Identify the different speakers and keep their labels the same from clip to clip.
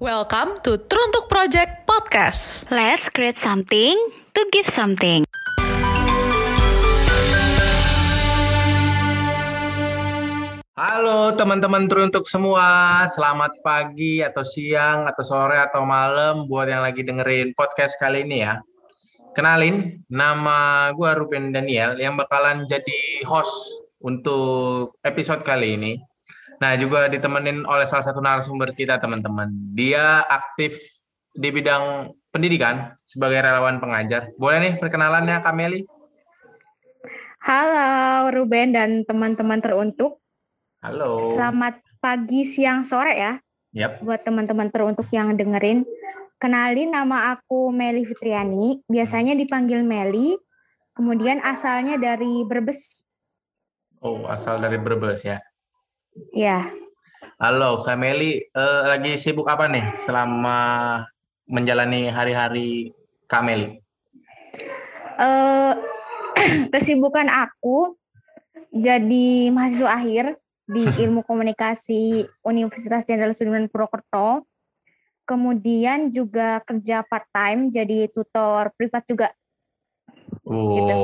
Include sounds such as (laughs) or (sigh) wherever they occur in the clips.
Speaker 1: Welcome to Teruntuk Project Podcast.
Speaker 2: Let's create something to give something.
Speaker 3: Halo teman-teman teruntuk semua, selamat pagi atau siang atau sore atau malam buat yang lagi dengerin podcast kali ini ya. Kenalin, nama gue Ruben Daniel yang bakalan jadi host untuk episode kali ini. Nah, juga ditemenin oleh salah satu narasumber kita, teman-teman. Dia aktif di bidang pendidikan sebagai relawan pengajar. Boleh nih perkenalannya, Kameli?
Speaker 4: Halo Ruben dan teman-teman teruntuk.
Speaker 3: Halo.
Speaker 4: Selamat pagi, siang, sore ya.
Speaker 3: Yap.
Speaker 4: Buat teman-teman teruntuk yang dengerin. Kenalin nama aku Meli Fitriani, biasanya dipanggil Meli. Kemudian asalnya dari Brebes.
Speaker 3: Oh, asal dari Brebes ya.
Speaker 4: Ya,
Speaker 3: Halo, Kak Meli. Eh, lagi sibuk apa nih selama menjalani hari-hari Kak Meli?
Speaker 4: eh, (clears throat) kesibukan aku jadi mahasiswa akhir di (laughs) Ilmu Komunikasi Universitas Jenderal Sudirman Purwokerto. Kemudian juga kerja part time jadi tutor privat juga.
Speaker 3: Wow,
Speaker 4: Gitu.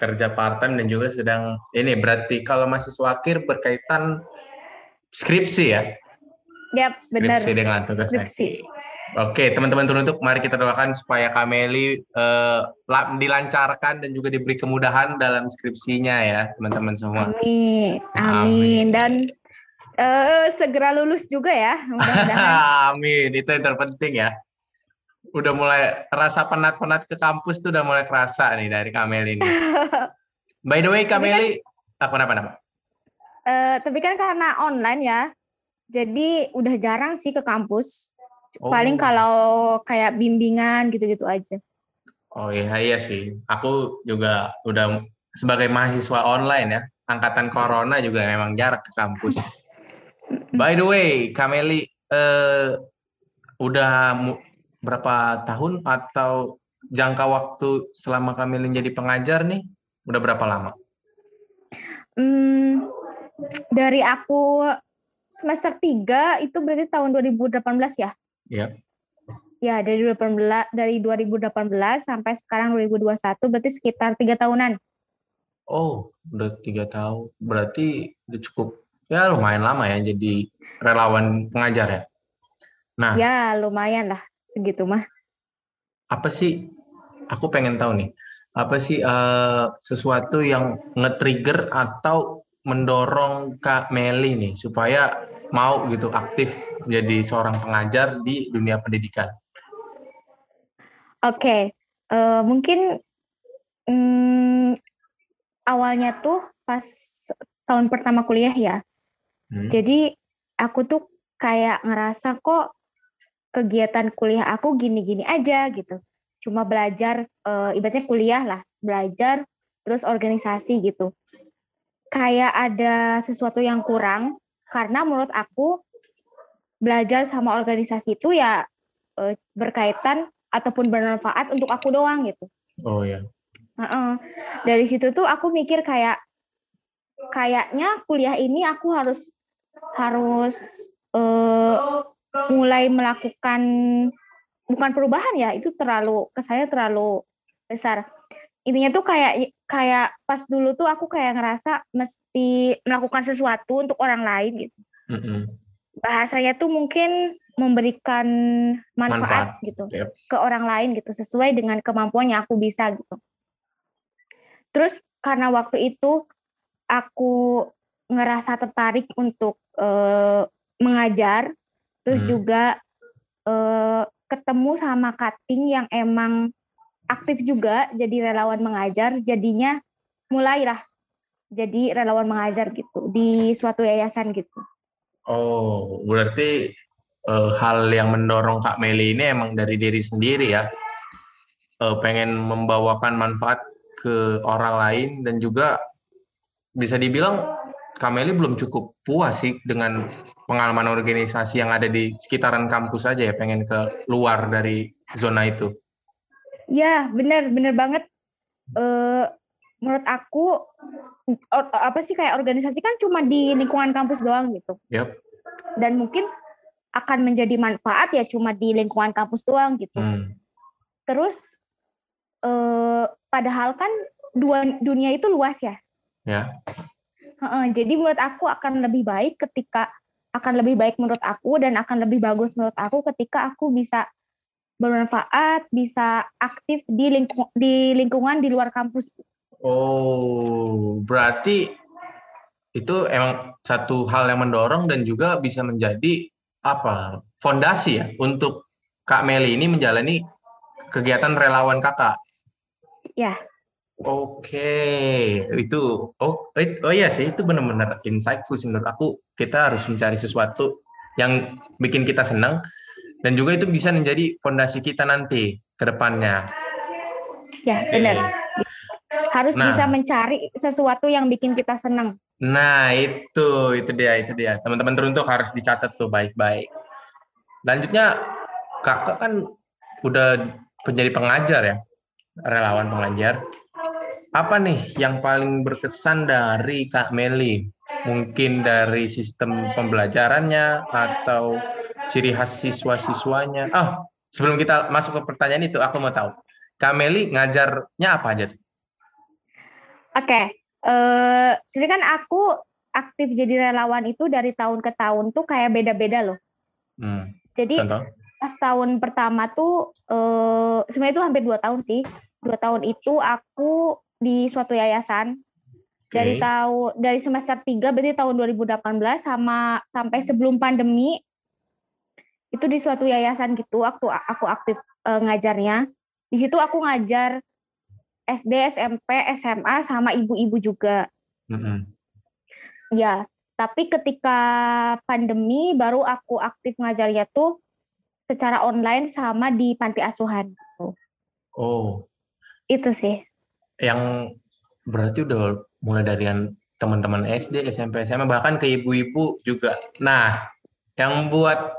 Speaker 3: Kerja part-time dan juga sedang ini berarti kalau mahasiswa akhir berkaitan skripsi ya?
Speaker 4: Yap, benar.
Speaker 3: Skripsi dengan tugas
Speaker 4: Skripsi.
Speaker 3: akhir. Oke, teman-teman teruntuk, mari kita doakan supaya Kameli eh, la- dilancarkan dan juga diberi kemudahan dalam skripsinya ya, teman-teman semua.
Speaker 4: Amin,
Speaker 3: Amin.
Speaker 4: amin. Dan eh, segera lulus juga ya, mudah-mudahan. (laughs)
Speaker 3: Amin, itu yang terpenting ya. Udah mulai rasa penat-penat ke kampus tuh udah mulai kerasa nih dari Kameli ini. (laughs) By the way, Kameli, aku kenapa-napa?
Speaker 4: Eh, tapi kan karena online ya, jadi udah jarang sih ke kampus. Paling
Speaker 3: Oh.
Speaker 4: kalau kayak bimbingan gitu-gitu aja.
Speaker 3: Oh iya iya sih. Aku juga udah sebagai mahasiswa online ya. Angkatan corona juga memang jarak ke kampus. (laughs) By the way, Kameli eh, udah mu- berapa tahun atau jangka waktu selama Kameli jadi pengajar nih? Udah berapa lama?
Speaker 4: Hmm, dari aku semester 3 itu berarti tahun 2018 ya?
Speaker 3: Ya.
Speaker 4: Ya, dari 2018 dari 2018 sampai sekarang 2021 berarti sekitar tiga tahunan.
Speaker 3: Oh, udah tiga tahun. Berarti udah cukup ya lumayan lama ya jadi relawan pengajar ya. Nah,
Speaker 4: Ya, lumayan lah segitu mah.
Speaker 3: apa sih aku pengen tahu nih apa sih eh, sesuatu yang nge-trigger atau mendorong Kak Meli nih supaya mau gitu aktif menjadi seorang pengajar di dunia pendidikan.
Speaker 4: Oke, eh, mungkin mm, awalnya tuh pas tahun pertama kuliah ya.
Speaker 3: Hmm.
Speaker 4: Jadi aku tuh kayak ngerasa kok kegiatan kuliah aku gini-gini aja gitu. Cuma belajar, eh, ibaratnya kuliah lah, belajar terus organisasi gitu. Kayak ada sesuatu yang kurang karena menurut aku belajar sama organisasi itu ya eh, berkaitan ataupun bermanfaat untuk aku doang gitu.
Speaker 3: Oh ya.
Speaker 4: Heeh. Dari situ tuh aku mikir kayak kayaknya kuliah ini aku harus harus eh, mulai melakukan bukan perubahan ya itu terlalu ke saya terlalu besar intinya tuh kayak kayak pas dulu tuh aku kayak ngerasa mesti melakukan sesuatu untuk orang lain gitu
Speaker 3: Mm-mm.
Speaker 4: bahasanya tuh mungkin memberikan manfaat,
Speaker 3: Manfaat,
Speaker 4: gitu
Speaker 3: yep.
Speaker 4: ke orang lain gitu sesuai dengan kemampuan yang aku bisa gitu. Terus karena waktu itu aku ngerasa tertarik untuk eh, mengajar, terus
Speaker 3: Hmm.
Speaker 4: juga eh, ketemu sama cutting yang emang aktif juga jadi relawan mengajar, jadinya mulailah jadi relawan mengajar gitu di suatu yayasan gitu.
Speaker 3: Oh, berarti eh, hal yang mendorong Kak Meli ini emang dari diri sendiri ya. Eh, pengen membawakan manfaat ke orang lain dan juga bisa dibilang Kak Meli belum cukup puas sih dengan pengalaman organisasi yang ada di sekitaran kampus aja ya, pengen ke luar dari zona itu.
Speaker 4: Ya, benar, benar banget. Eh, menurut aku, or- apa sih kayak organisasi kan cuma di lingkungan kampus doang gitu.
Speaker 3: Yap.
Speaker 4: Dan mungkin akan menjadi manfaat ya cuma di lingkungan kampus doang gitu.
Speaker 3: Hmm.
Speaker 4: Terus eh, padahal kan dunia itu luas ya.
Speaker 3: Ya.
Speaker 4: Jadi menurut aku akan lebih baik ketika akan lebih baik menurut aku dan akan lebih bagus menurut aku ketika aku bisa bermanfaat, bisa aktif di lingkung, di lingkungan di luar kampus.
Speaker 3: Oh, berarti itu emang satu hal yang mendorong dan juga bisa menjadi apa? Fondasi ya untuk Kak Meli ini menjalani kegiatan relawan kakak.
Speaker 4: Ya.
Speaker 3: Oke, itu oh it- oh iya sih itu benar-benar insightful sih menurut aku. Kita harus mencari sesuatu yang bikin kita senang dan juga itu bisa menjadi fondasi kita nanti ke depannya.
Speaker 4: Ya, benar. Harus
Speaker 3: Nah.
Speaker 4: bisa mencari sesuatu yang bikin kita senang.
Speaker 3: Nah, itu itu dia, itu dia. Teman-teman teruntuk harus dicatat tuh baik-baik. Lanjutnya Kakak kan udah menjadi pengajar ya, relawan pengajar. Apa nih yang paling berkesan dari Kak Meli? Mungkin dari sistem pembelajarannya atau ciri khas siswa-siswanya. Ah, sebelum kita masuk ke pertanyaan itu, aku mau tahu. Kak Meli ngajarnya apa aja tuh?
Speaker 4: Oke, eh sebenarnya kan aku aktif jadi relawan itu dari tahun ke tahun tuh kayak beda-beda loh.
Speaker 3: Hmm,
Speaker 4: Jadi
Speaker 3: contoh?
Speaker 4: pas tahun pertama tuh eh sebenarnya itu hampir dua tahun sih. Dua tahun itu aku di suatu yayasan dari
Speaker 3: Oke.
Speaker 4: tahun dari semester 3 berarti tahun 2018 sama sampai sebelum pandemi itu di suatu yayasan gitu waktu aku aktif eh, ngajarnya. Di situ aku ngajar SD, SMP, SMA sama ibu-ibu juga.
Speaker 3: Mm-mm.
Speaker 4: Ya, tapi ketika pandemi baru aku aktif ngajarnya tuh secara online sama di panti asuhan.
Speaker 3: Oh,
Speaker 4: Itu sih.
Speaker 3: Yang berarti udah mulai dari yang teman-teman SD, SMP, SMA bahkan ke ibu-ibu juga. Nah, yang buat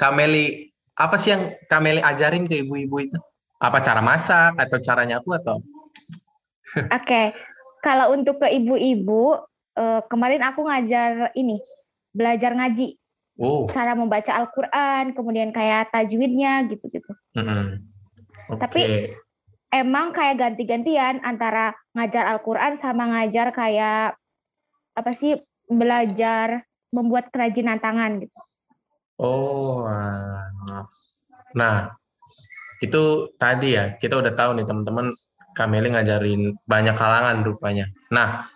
Speaker 3: Kameli apa sih yang Kameli ajarin ke ibu-ibu itu? Apa cara masak atau cara nyapu atau? (laughs)
Speaker 4: Oke, kalau untuk ke ibu-ibu, eh, kemarin aku ngajar ini, belajar ngaji,
Speaker 3: Oh,
Speaker 4: cara membaca Al-Quran, kemudian kayak tajwidnya gitu-gitu.
Speaker 3: mm-mm. Oke.
Speaker 4: Tapi Emang kayak ganti-gantian antara ngajar Al-Quran sama ngajar kayak apa sih belajar membuat kerajinan tangan gitu.
Speaker 3: Oh, nah itu tadi ya kita udah tahu nih teman-teman Kameli ngajarin banyak kalangan rupanya. Nah,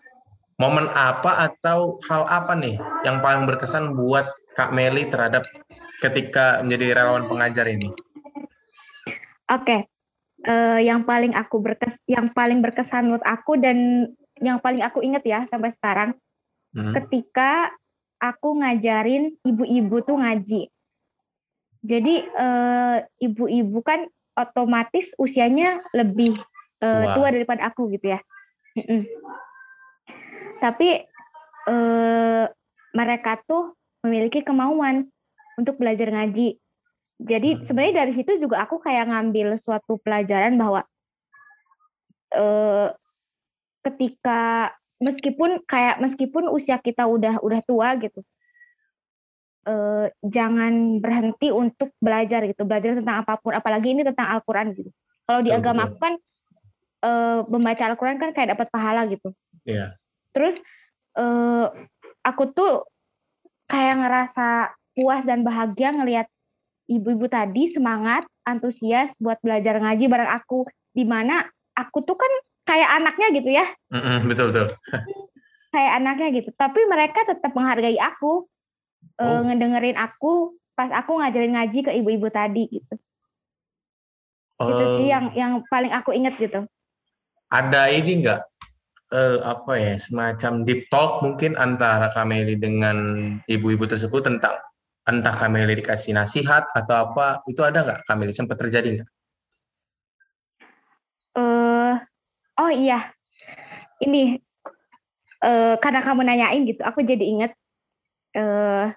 Speaker 3: momen apa atau hal apa nih yang paling berkesan buat Kak Meli terhadap ketika menjadi relawan pengajar ini?
Speaker 4: Oke, eh, yang paling aku berkes, yang paling berkesan menurut aku dan yang paling aku inget ya sampai sekarang,
Speaker 3: Hmm,
Speaker 4: ketika aku ngajarin ibu-ibu tuh ngaji. Jadi eh, ibu-ibu kan otomatis usianya lebih eh,
Speaker 3: Tua.
Speaker 4: tua daripada aku gitu ya. Tapi eh, mereka tuh memiliki kemauan untuk belajar ngaji. Jadi
Speaker 3: Hmm.
Speaker 4: sebenarnya dari situ juga aku kayak ngambil suatu pelajaran bahwa eh, ketika meskipun kayak meskipun usia kita udah udah tua gitu, eh, jangan berhenti untuk belajar gitu, belajar tentang apa pun, apalagi ini tentang Al-Quran gitu. Kalau di agama aku kan eh, membaca Al-Quran kan kayak dapat pahala gitu.
Speaker 3: Iya.
Speaker 4: Terus eh, aku tuh kayak ngerasa puas dan bahagia ngelihat ibu-ibu tadi semangat, antusias buat belajar ngaji bareng aku, di mana aku tuh kan kayak anaknya gitu ya,
Speaker 3: Mm-mm, betul betul. (laughs)
Speaker 4: kayak anaknya gitu. Tapi mereka tetap menghargai aku, eh,
Speaker 3: Oh.
Speaker 4: ngedengerin aku pas aku ngajarin ngaji ke ibu-ibu tadi gitu. Itu sih yang yang paling aku inget gitu.
Speaker 3: ada ini enggak eh, apa ya semacam deep talk mungkin antara Kameli dengan ibu-ibu tersebut tentang entah Kameli dikasih nasihat atau apa itu ada nggak Kameli sempat terjadi nggak?
Speaker 4: eh oh iya, ini eh karena kamu nanyain gitu, aku jadi inget eh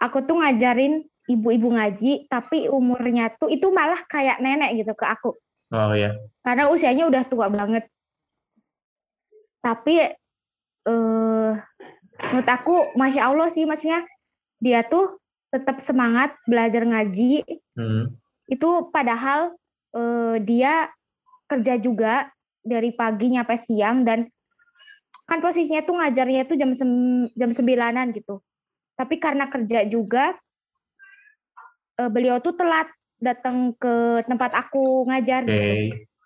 Speaker 4: aku tuh ngajarin ibu-ibu ngaji, tapi umurnya tuh itu malah kayak nenek gitu ke aku,
Speaker 3: Oh ya,
Speaker 4: karena usianya udah tua banget. Tapi eh menurut aku, masya Allah sih, maksudnya dia tuh tetap semangat belajar ngaji.
Speaker 3: Hmm.
Speaker 4: Itu padahal eh, dia kerja juga dari pagi nyampe siang dan kan posisinya tuh ngajarnya itu jam sem jam sembilanan gitu. Tapi karena kerja juga eh, beliau tuh telat datang ke tempat aku ngajar
Speaker 3: Oke.
Speaker 4: gitu.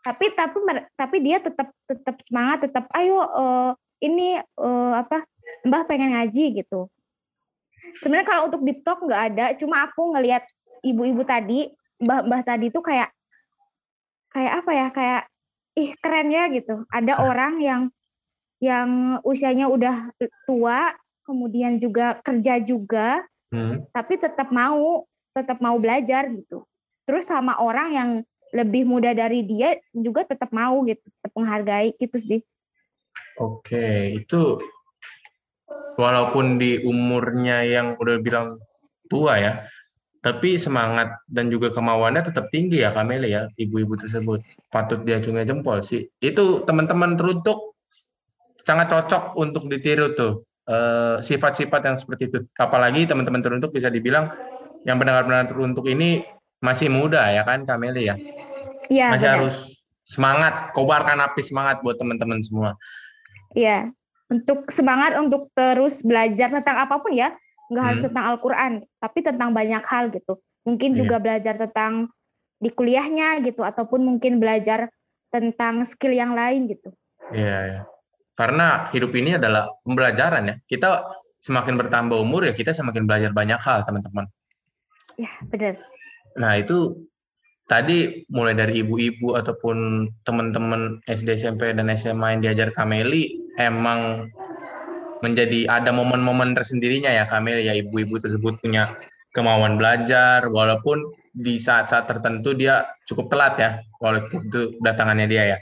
Speaker 4: Tapi tapi tapi dia tetap tetap semangat, tetap ayo eh, ini eh, apa Mbah pengen ngaji gitu. Sebenarnya kalau untuk deep talk nggak ada, cuma aku ngelihat ibu-ibu tadi, mbah-mbah tadi tuh kayak kayak apa ya, kayak ih keren ya gitu. Ada orang yang yang usianya udah tua, kemudian juga kerja juga,
Speaker 3: Hmm.
Speaker 4: tapi tetap mau tetap mau belajar gitu. Terus sama orang yang lebih muda dari dia juga tetap mau gitu, tetap menghargai gitu sih.
Speaker 3: Oke, itu walaupun di umurnya yang udah bilang tua ya, tapi semangat dan juga kemauannya tetap tinggi ya Kameli ya, ibu-ibu tersebut. Patut diacungi jempol sih. Itu teman-teman teruntuk sangat cocok untuk ditiru tuh eh, sifat-sifat yang seperti itu. Apalagi teman-teman teruntuk bisa dibilang yang benar-benar teruntuk ini masih muda ya kan Kameli ya.
Speaker 4: Iya,
Speaker 3: Masih
Speaker 4: benar.
Speaker 3: harus semangat, kobarkan api semangat buat teman-teman semua.
Speaker 4: Iya, untuk semangat untuk terus belajar tentang apa pun ya, nggak harus
Speaker 3: Hmm.
Speaker 4: tentang Al-Quran, tapi tentang banyak hal gitu. Mungkin
Speaker 3: Iya.
Speaker 4: juga belajar tentang di kuliahnya gitu, ataupun mungkin belajar tentang skill yang lain gitu.
Speaker 3: Iya, ya. Karena hidup ini adalah pembelajaran ya. Kita semakin bertambah umur ya kita semakin belajar banyak hal, teman-teman.
Speaker 4: Ya, benar.
Speaker 3: Nah, itu tadi mulai dari ibu-ibu ataupun teman-teman SD, SMP dan SMA yang diajar Kameli emang menjadi ada momen-momen tersendirinya ya Kameli ya ibu-ibu tersebut punya kemauan belajar walaupun di saat-saat tertentu dia cukup telat ya walaupun itu datangannya dia ya.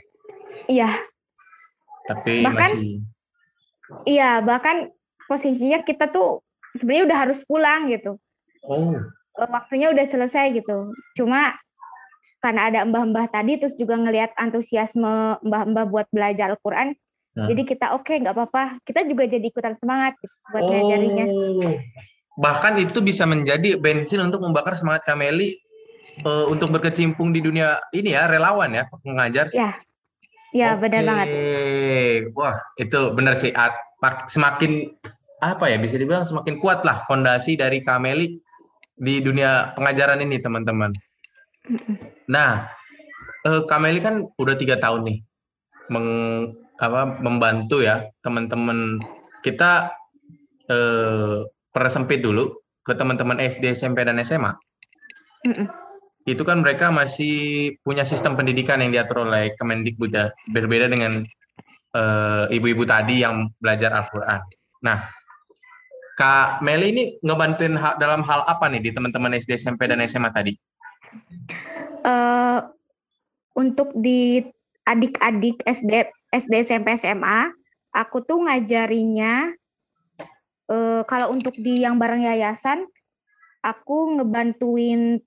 Speaker 4: Iya,
Speaker 3: Tapi
Speaker 4: Bahkan
Speaker 3: masih
Speaker 4: iya, bahkan posisinya kita tuh sebenarnya udah harus pulang gitu.
Speaker 3: oh
Speaker 4: Eh, Waktunya udah selesai gitu. Cuma karena ada mbah-mbah tadi, terus juga ngelihat antusiasme mbah-mbah buat belajar Al-Quran,
Speaker 3: Hmm.
Speaker 4: jadi kita oke nggak apa-apa. Kita juga jadi ikutan semangat gitu, buat ngajarinya.
Speaker 3: Oh. Bahkan itu bisa menjadi bensin untuk membakar semangat Kameli eh, untuk berkecimpung di dunia ini ya, relawan ya, mengajar.
Speaker 4: Ya, ya benar
Speaker 3: Oke.
Speaker 4: banget.
Speaker 3: Wah, itu benar sih. Semakin apa ya, bisa dibilang semakin kuat lah fondasi dari Kameli di dunia pengajaran ini, teman-teman. Nah, eh, Kameli kan udah tiga tahun nih meng, apa, membantu ya teman-teman kita eh, persempit dulu ke teman-teman SD, SMP, dan SMA.
Speaker 4: Mm-mm.
Speaker 3: Itu kan mereka masih punya sistem pendidikan yang diatur oleh Kemendikbud ya, berbeda dengan eh, ibu-ibu tadi yang belajar Al-Quran. Nah, Kak Meli ini ngebantuin ha- dalam hal apa nih di teman-teman SD, SMP, dan SMA tadi?
Speaker 4: Eh, untuk di adik-adik SD, SD, SMP, SMA, aku tuh ngajarinya eh, kalau untuk di yang bareng yayasan, aku ngebantuin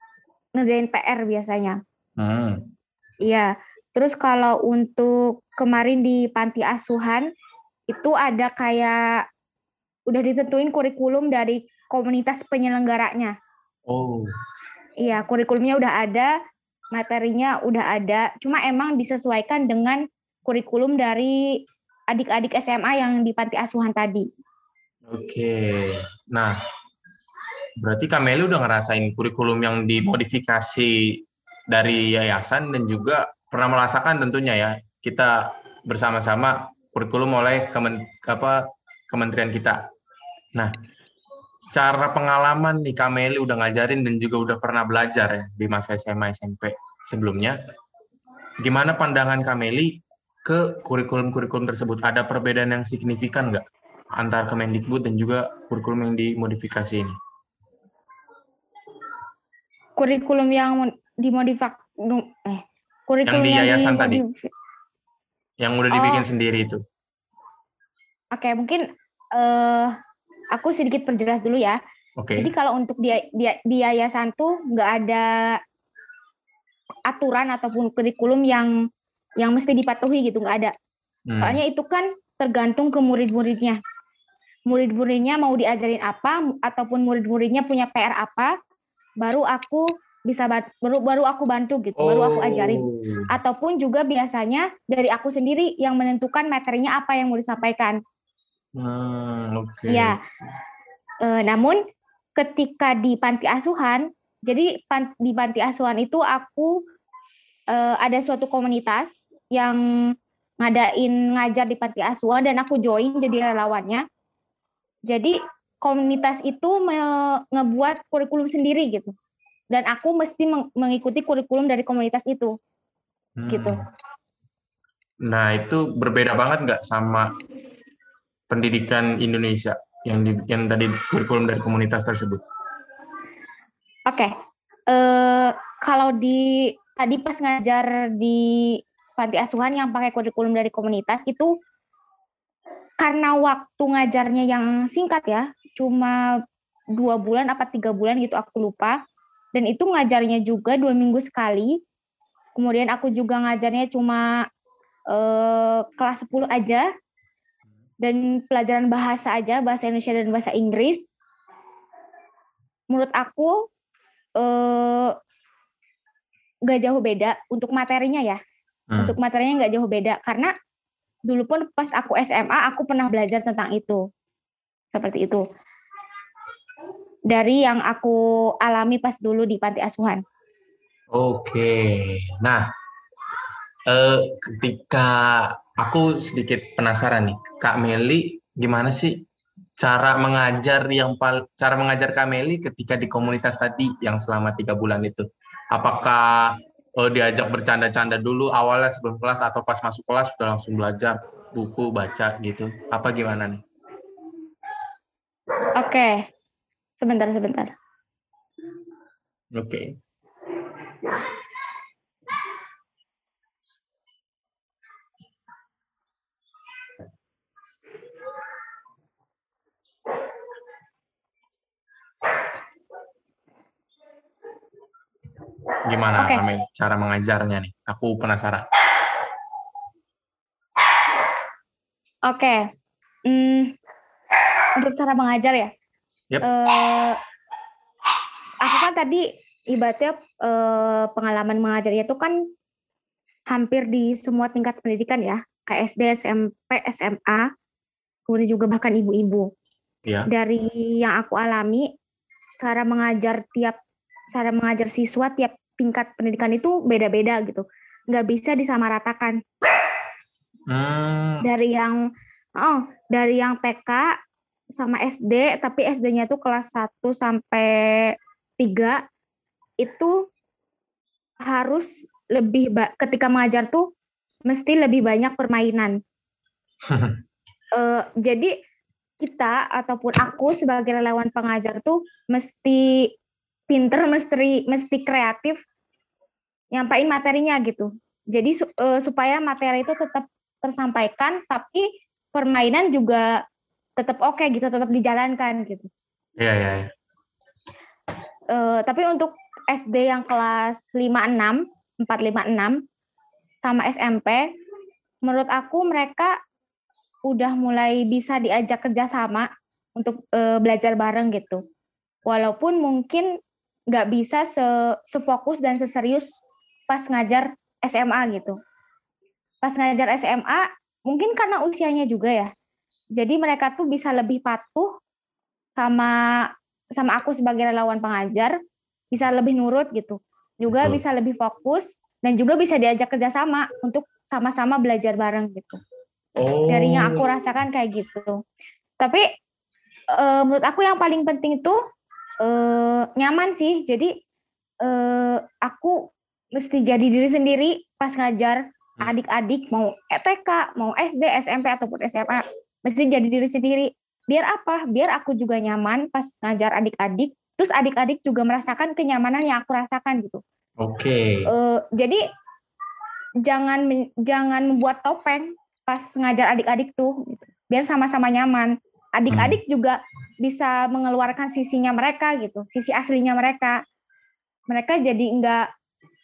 Speaker 4: ngerjain PR biasanya.
Speaker 3: Hmm.
Speaker 4: Iya. Terus kalau untuk kemarin di panti asuhan itu ada kayak udah ditentuin kurikulum dari komunitas penyelenggaranya.
Speaker 3: Oh,
Speaker 4: Iya, kurikulumnya udah ada, materinya udah ada. Cuma emang disesuaikan dengan kurikulum dari adik-adik SMA yang di panti asuhan tadi.
Speaker 3: oke. Nah, berarti Kak Meli udah ngerasain kurikulum yang dimodifikasi dari yayasan dan juga pernah merasakan tentunya ya kita bersama-sama kurikulum oleh kemen, apa, kementerian kita. Nah, secara pengalaman nih Kak Meli udah ngajarin dan juga udah pernah belajar ya di masa SMA SMP sebelumnya. Gimana pandangan Kak Meli ke kurikulum-kurikulum tersebut? Ada perbedaan yang signifikan nggak antar Kemendikbud dan juga kurikulum yang dimodifikasi ini?
Speaker 4: Kurikulum yang dimodifak eh kurikulum
Speaker 3: di yayasan tadi. Yang udah dibikin
Speaker 4: Oh.
Speaker 3: sendiri itu.
Speaker 4: Oke, mungkin eh aku sedikit perjelas dulu ya.
Speaker 3: Oke.
Speaker 4: Jadi kalau untuk di, di, di yayasan tuh nggak ada aturan ataupun kurikulum yang yang mesti dipatuhi gitu nggak ada.
Speaker 3: Hmm.
Speaker 4: Soalnya itu kan tergantung ke murid-muridnya. murid-muridnya mau diajarin apa ataupun murid-muridnya punya PR apa, baru aku bisa baru baru aku bantu gitu, oh. baru aku ajarin. Oh. Ataupun juga biasanya dari aku sendiri yang menentukan materinya apa yang mau disampaikan.
Speaker 3: Hmm, oke. Okay.
Speaker 4: Ya. E, namun ketika di panti asuhan, jadi pan, di panti asuhan itu aku e, ada suatu komunitas yang ngadain ngajar di panti asuhan dan aku join jadi relawannya. Jadi komunitas itu ngebuat kurikulum sendiri gitu dan aku mesti mengikuti kurikulum dari komunitas itu hmm. gitu
Speaker 3: nah itu berbeda banget nggak sama pendidikan Indonesia yang di, yang tadi kurikulum dari komunitas tersebut
Speaker 4: oke okay. uh, eh, kalau di tadi pas ngajar di panti asuhan yang pakai kurikulum dari komunitas itu karena waktu ngajarnya yang singkat ya cuma dua bulan apa tiga bulan gitu aku lupa. Dan itu ngajarnya juga dua minggu sekali. Kemudian aku juga ngajarnya cuma eh, kelas 10 aja. Dan pelajaran bahasa aja bahasa Indonesia dan bahasa Inggris. Menurut aku eh, gak jauh beda untuk materinya ya hmm. untuk materinya nggak jauh beda karena dulu pun pas aku SMA aku pernah belajar tentang itu seperti itu dari yang aku alami pas dulu di panti asuhan.
Speaker 3: Oke, nah eh, ketika aku sedikit penasaran nih, Kak Meli, gimana sih cara mengajar yang cara mengajar Kak Meli ketika di komunitas tadi yang selama tiga bulan itu? Apakah oh, diajak bercanda-canda dulu awalnya sebelum kelas atau pas masuk kelas sudah langsung belajar buku baca gitu? Apa gimana nih?
Speaker 4: Oke, Sebentar, sebentar.
Speaker 3: Oke. Okay. Gimana okay. Amel, cara mengajarnya nih? Aku penasaran.
Speaker 4: Oke. Okay. Hmm, untuk cara mengajar ya? Yep. Uh, aku kan tadi ibaratnya uh, pengalaman mengajarnya itu kan hampir di semua tingkat pendidikan ya, kayak SD, SMP, SMA, kemudian juga bahkan ibu-ibu. Yeah. Dari yang aku alami, cara mengajar tiap cara mengajar siswa tiap tingkat pendidikan itu beda-beda gitu, nggak bisa disamaratakan. Hmm. Dari yang oh dari yang TK sama SD, tapi SD-nya itu kelas 1 sampai 3 itu harus lebih ketika mengajar tuh mesti lebih banyak permainan. uh, (laughs) jadi kita ataupun aku sebagai relawan pengajar tuh mesti pinter, mesti mesti kreatif nyampain materinya gitu. Jadi uh, supaya materi itu tetap tersampaikan tapi permainan juga tetap oke okay, gitu, tetap dijalankan gitu.
Speaker 3: Iya, iya. Ya.
Speaker 4: Uh, tapi untuk SD yang kelas 56, 456 sama SMP, menurut aku mereka udah mulai bisa diajak kerjasama untuk uh, belajar bareng gitu. Walaupun mungkin nggak bisa se sefokus dan seserius pas ngajar SMA gitu. Pas ngajar SMA, mungkin karena usianya juga ya, jadi mereka tuh bisa lebih patuh sama sama aku sebagai relawan pengajar, bisa lebih nurut gitu. Juga Betul. bisa lebih fokus dan juga bisa diajak kerjasama untuk sama-sama belajar bareng gitu. Oh. Dari yang aku rasakan kayak gitu. Tapi e, menurut aku yang paling penting itu e, nyaman sih. Jadi e, aku mesti jadi diri sendiri pas ngajar hmm. adik-adik mau ETK, mau SD, SMP ataupun SMA mesti jadi diri sendiri biar apa biar aku juga nyaman pas ngajar adik-adik terus adik-adik juga merasakan kenyamanan yang aku rasakan gitu
Speaker 3: oke okay. uh,
Speaker 4: jadi jangan jangan membuat topeng pas ngajar adik-adik tuh gitu. biar sama-sama nyaman adik-adik hmm. juga bisa mengeluarkan sisinya mereka gitu sisi aslinya mereka mereka jadi enggak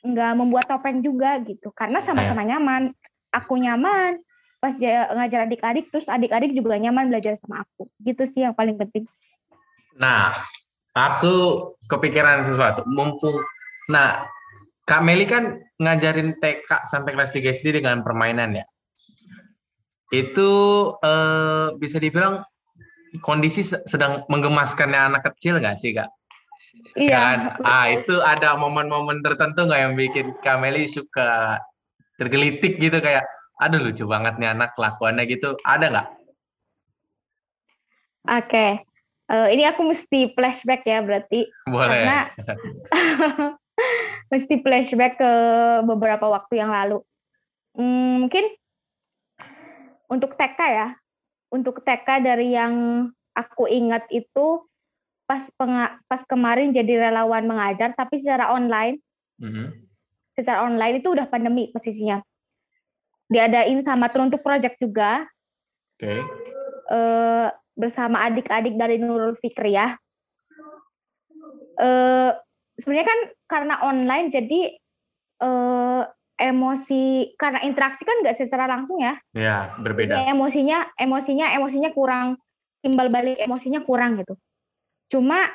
Speaker 4: enggak membuat topeng juga gitu karena sama-sama nyaman aku nyaman pas ja- ngajar adik-adik terus adik-adik juga nyaman belajar sama aku gitu sih yang paling penting
Speaker 3: Nah, aku kepikiran sesuatu. Mumpung, nah, Kak Meli kan ngajarin TK sampai kelas 3 SD dengan permainan ya. Itu eh, bisa dibilang kondisi se- sedang menggemaskannya anak kecil nggak sih Kak?
Speaker 4: iya
Speaker 3: Kan? Ah, itu ada momen-momen tertentu nggak yang bikin Kak Meli suka tergelitik gitu kayak, aduh lucu banget nih anak kelakuannya gitu. Ada nggak?
Speaker 4: oke Eh, ini aku mesti flashback ya berarti
Speaker 3: Boleh.
Speaker 4: Karena- (laughs) mesti flashback ke beberapa waktu yang lalu. Hmm, mungkin untuk TK ya, untuk TK dari yang aku ingat itu pas penga- pas kemarin jadi relawan mengajar, tapi secara online,
Speaker 3: Mhm.
Speaker 4: secara online itu udah pandemi posisinya. Diadain sama Teruntuk Project juga,
Speaker 3: Oke.
Speaker 4: eh, bersama adik-adik dari Nurul Fikriyah. Eh, sebenarnya kan karena online jadi eh, emosi karena interaksi kan nggak secara langsung ya.
Speaker 3: Ya, berbeda.
Speaker 4: Ya, emosinya emosinya emosinya kurang timbal balik emosinya kurang gitu. Cuma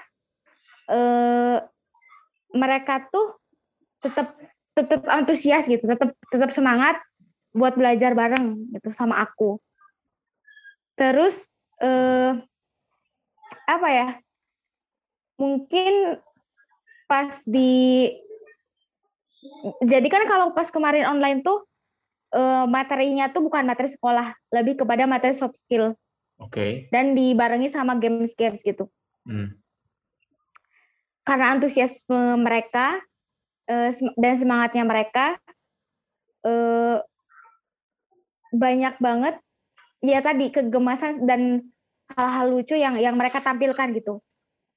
Speaker 4: eh, mereka tuh tetap tetap antusias gitu, tetap tetap semangat buat belajar bareng gitu sama aku. Terus eh, apa ya? Mungkin pas di jadi kan kalau pas kemarin online tuh eh, materinya tuh bukan materi sekolah, lebih kepada materi soft skill
Speaker 3: Oke.
Speaker 4: dan dibarengi sama games-games gitu.
Speaker 3: Hmm.
Speaker 4: Karena antusiasme mereka eh, dan semangatnya mereka eh, banyak banget ya tadi kegemasan dan hal-hal lucu yang yang mereka tampilkan gitu.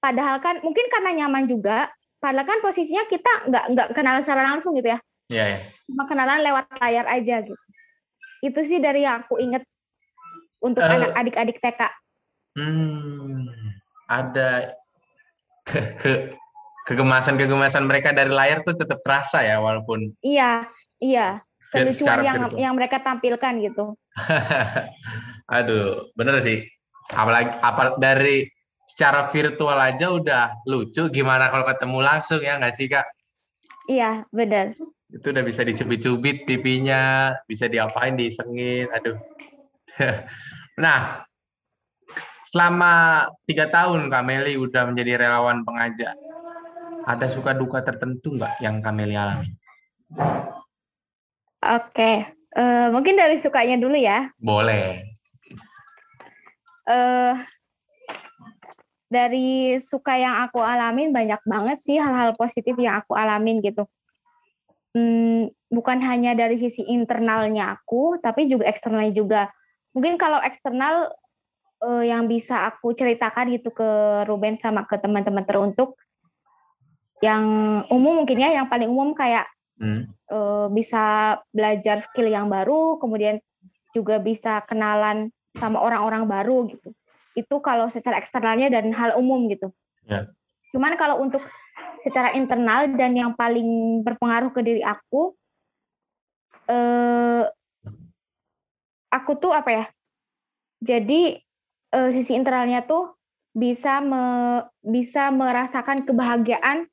Speaker 4: Padahal kan mungkin karena nyaman juga, padahal kan posisinya kita nggak nggak kenal secara langsung gitu ya,
Speaker 3: Iya, ya.
Speaker 4: cuma kenalan lewat layar aja gitu. Itu sih dari yang aku inget untuk
Speaker 3: Eh,
Speaker 4: anak adik-adik TK.
Speaker 3: Hmm, ada ke, ke kegemasan-kegemasan mereka dari layar tuh tetap terasa ya walaupun
Speaker 4: Iya, iya.
Speaker 3: Vir-
Speaker 4: Kelucuan yang
Speaker 3: virtual.
Speaker 4: yang mereka tampilkan gitu. (laughs)
Speaker 3: aduh bener sih apalagi apa dari secara virtual aja udah lucu gimana kalau ketemu langsung ya nggak sih kak
Speaker 4: Iya, benar.
Speaker 3: itu udah bisa dicubit-cubit pipinya bisa diapain disengin aduh (laughs) nah selama tiga tahun Kak Meli udah menjadi relawan pengajar ada suka duka tertentu nggak yang Kak Meli alami
Speaker 4: Oke, eh, mungkin dari sukanya dulu ya.
Speaker 3: boleh
Speaker 4: eh dari suka yang aku alamin banyak banget sih hal-hal positif yang aku alamin gitu. Hmm, bukan hanya dari sisi internalnya aku, tapi juga eksternalnya juga. Mungkin kalau eksternal eh, yang bisa aku ceritakan gitu ke Ruben sama ke teman-teman teruntuk, yang umum mungkin ya, yang paling umum kayak
Speaker 3: Hmm,
Speaker 4: eh, bisa belajar skill yang baru, kemudian juga bisa kenalan sama orang-orang baru gitu. Itu kalau secara eksternalnya dan hal umum gitu.
Speaker 3: Ya.
Speaker 4: Cuman kalau untuk secara internal dan yang paling berpengaruh ke diri aku, eh, aku tuh apa ya? Jadi eh, sisi internalnya tuh bisa me- bisa merasakan kebahagiaan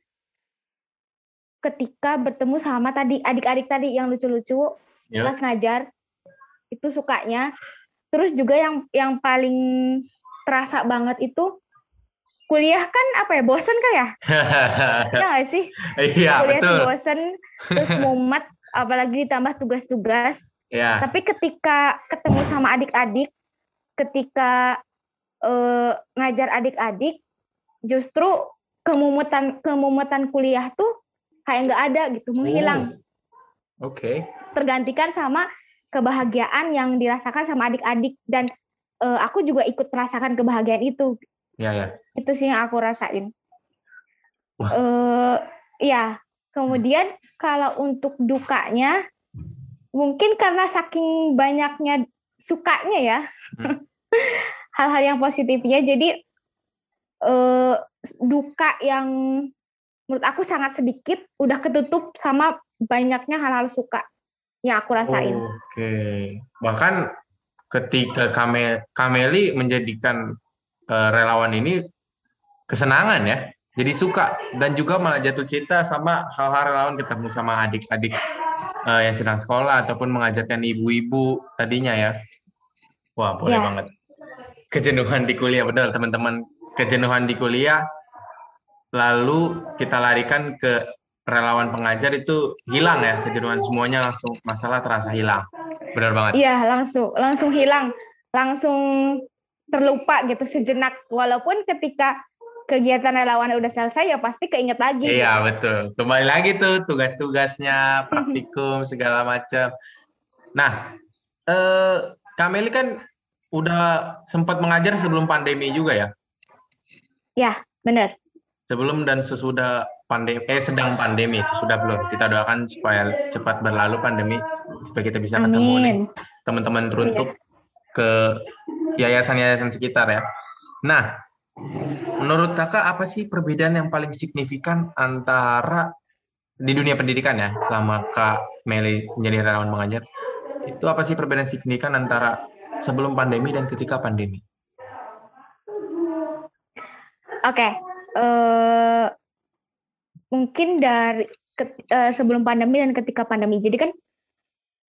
Speaker 4: ketika bertemu sama tadi adik-adik tadi yang lucu-lucu
Speaker 3: Ya.
Speaker 4: pas ngajar itu sukanya terus juga yang yang paling terasa banget itu kuliah kan apa ya bosen kan ya? (laughs) Ya nggak sih?
Speaker 3: Iya
Speaker 4: kuliah tuh
Speaker 3: betul.
Speaker 4: bosen terus (laughs) mumet apalagi ditambah tugas-tugas.
Speaker 3: Ya
Speaker 4: tapi ketika ketemu sama adik-adik ketika eh, ngajar adik-adik justru kemumutan kemumutan kuliah tuh kayak nggak ada gitu menghilang.
Speaker 3: Oh, oke.
Speaker 4: Tergantikan sama kebahagiaan yang dirasakan sama adik-adik dan eh, aku juga ikut merasakan kebahagiaan itu.
Speaker 3: Ya ya.
Speaker 4: Itu sih yang aku rasain.
Speaker 3: Wah.
Speaker 4: eh ya kemudian kalau untuk dukanya mungkin karena saking banyaknya sukanya ya.
Speaker 3: Hmm. (laughs)
Speaker 4: hal-hal yang positifnya. Jadi eh duka yang menurut aku sangat sedikit udah ketutup sama banyaknya hal-hal suka yang aku rasain.
Speaker 3: Oke. Bahkan ketika Kame, Kameli menjadikan uh, relawan ini kesenangan ya. Jadi suka dan juga malah jatuh cinta sama hal-hal relawan ketemu sama adik-adik uh, yang sedang sekolah ataupun mengajarkan ibu-ibu tadinya ya. Wah, boleh ya. banget. Kejenuhan di kuliah benar teman-teman. Kejenuhan di kuliah lalu kita larikan ke relawan pengajar itu hilang ya kejenuhan semuanya langsung masalah terasa hilang. Benar banget.
Speaker 4: Iya, langsung langsung hilang. Langsung terlupa gitu sejenak walaupun ketika kegiatan relawan udah selesai ya pasti keinget lagi.
Speaker 3: Iya betul. Kembali lagi tuh tugas-tugasnya, praktikum segala macam. Nah, eh, Kameli kan udah sempat mengajar sebelum pandemi juga ya?
Speaker 4: Ya, benar.
Speaker 3: Sebelum dan sesudah pandemi, eh sedang pandemi, sesudah belum. Kita doakan supaya cepat berlalu pandemi supaya kita bisa Amin. ketemu nih teman-teman teruntuk iya. ke yayasan-yayasan sekitar ya. Nah, menurut kakak apa sih perbedaan yang paling signifikan antara di dunia pendidikan ya selama kak Meli menjadi relawan mengajar itu apa sih perbedaan signifikan antara sebelum pandemi dan ketika pandemi?
Speaker 4: Oke, okay. uh, eh, mungkin dari ke, uh, sebelum pandemi dan ketika pandemi. Jadi kan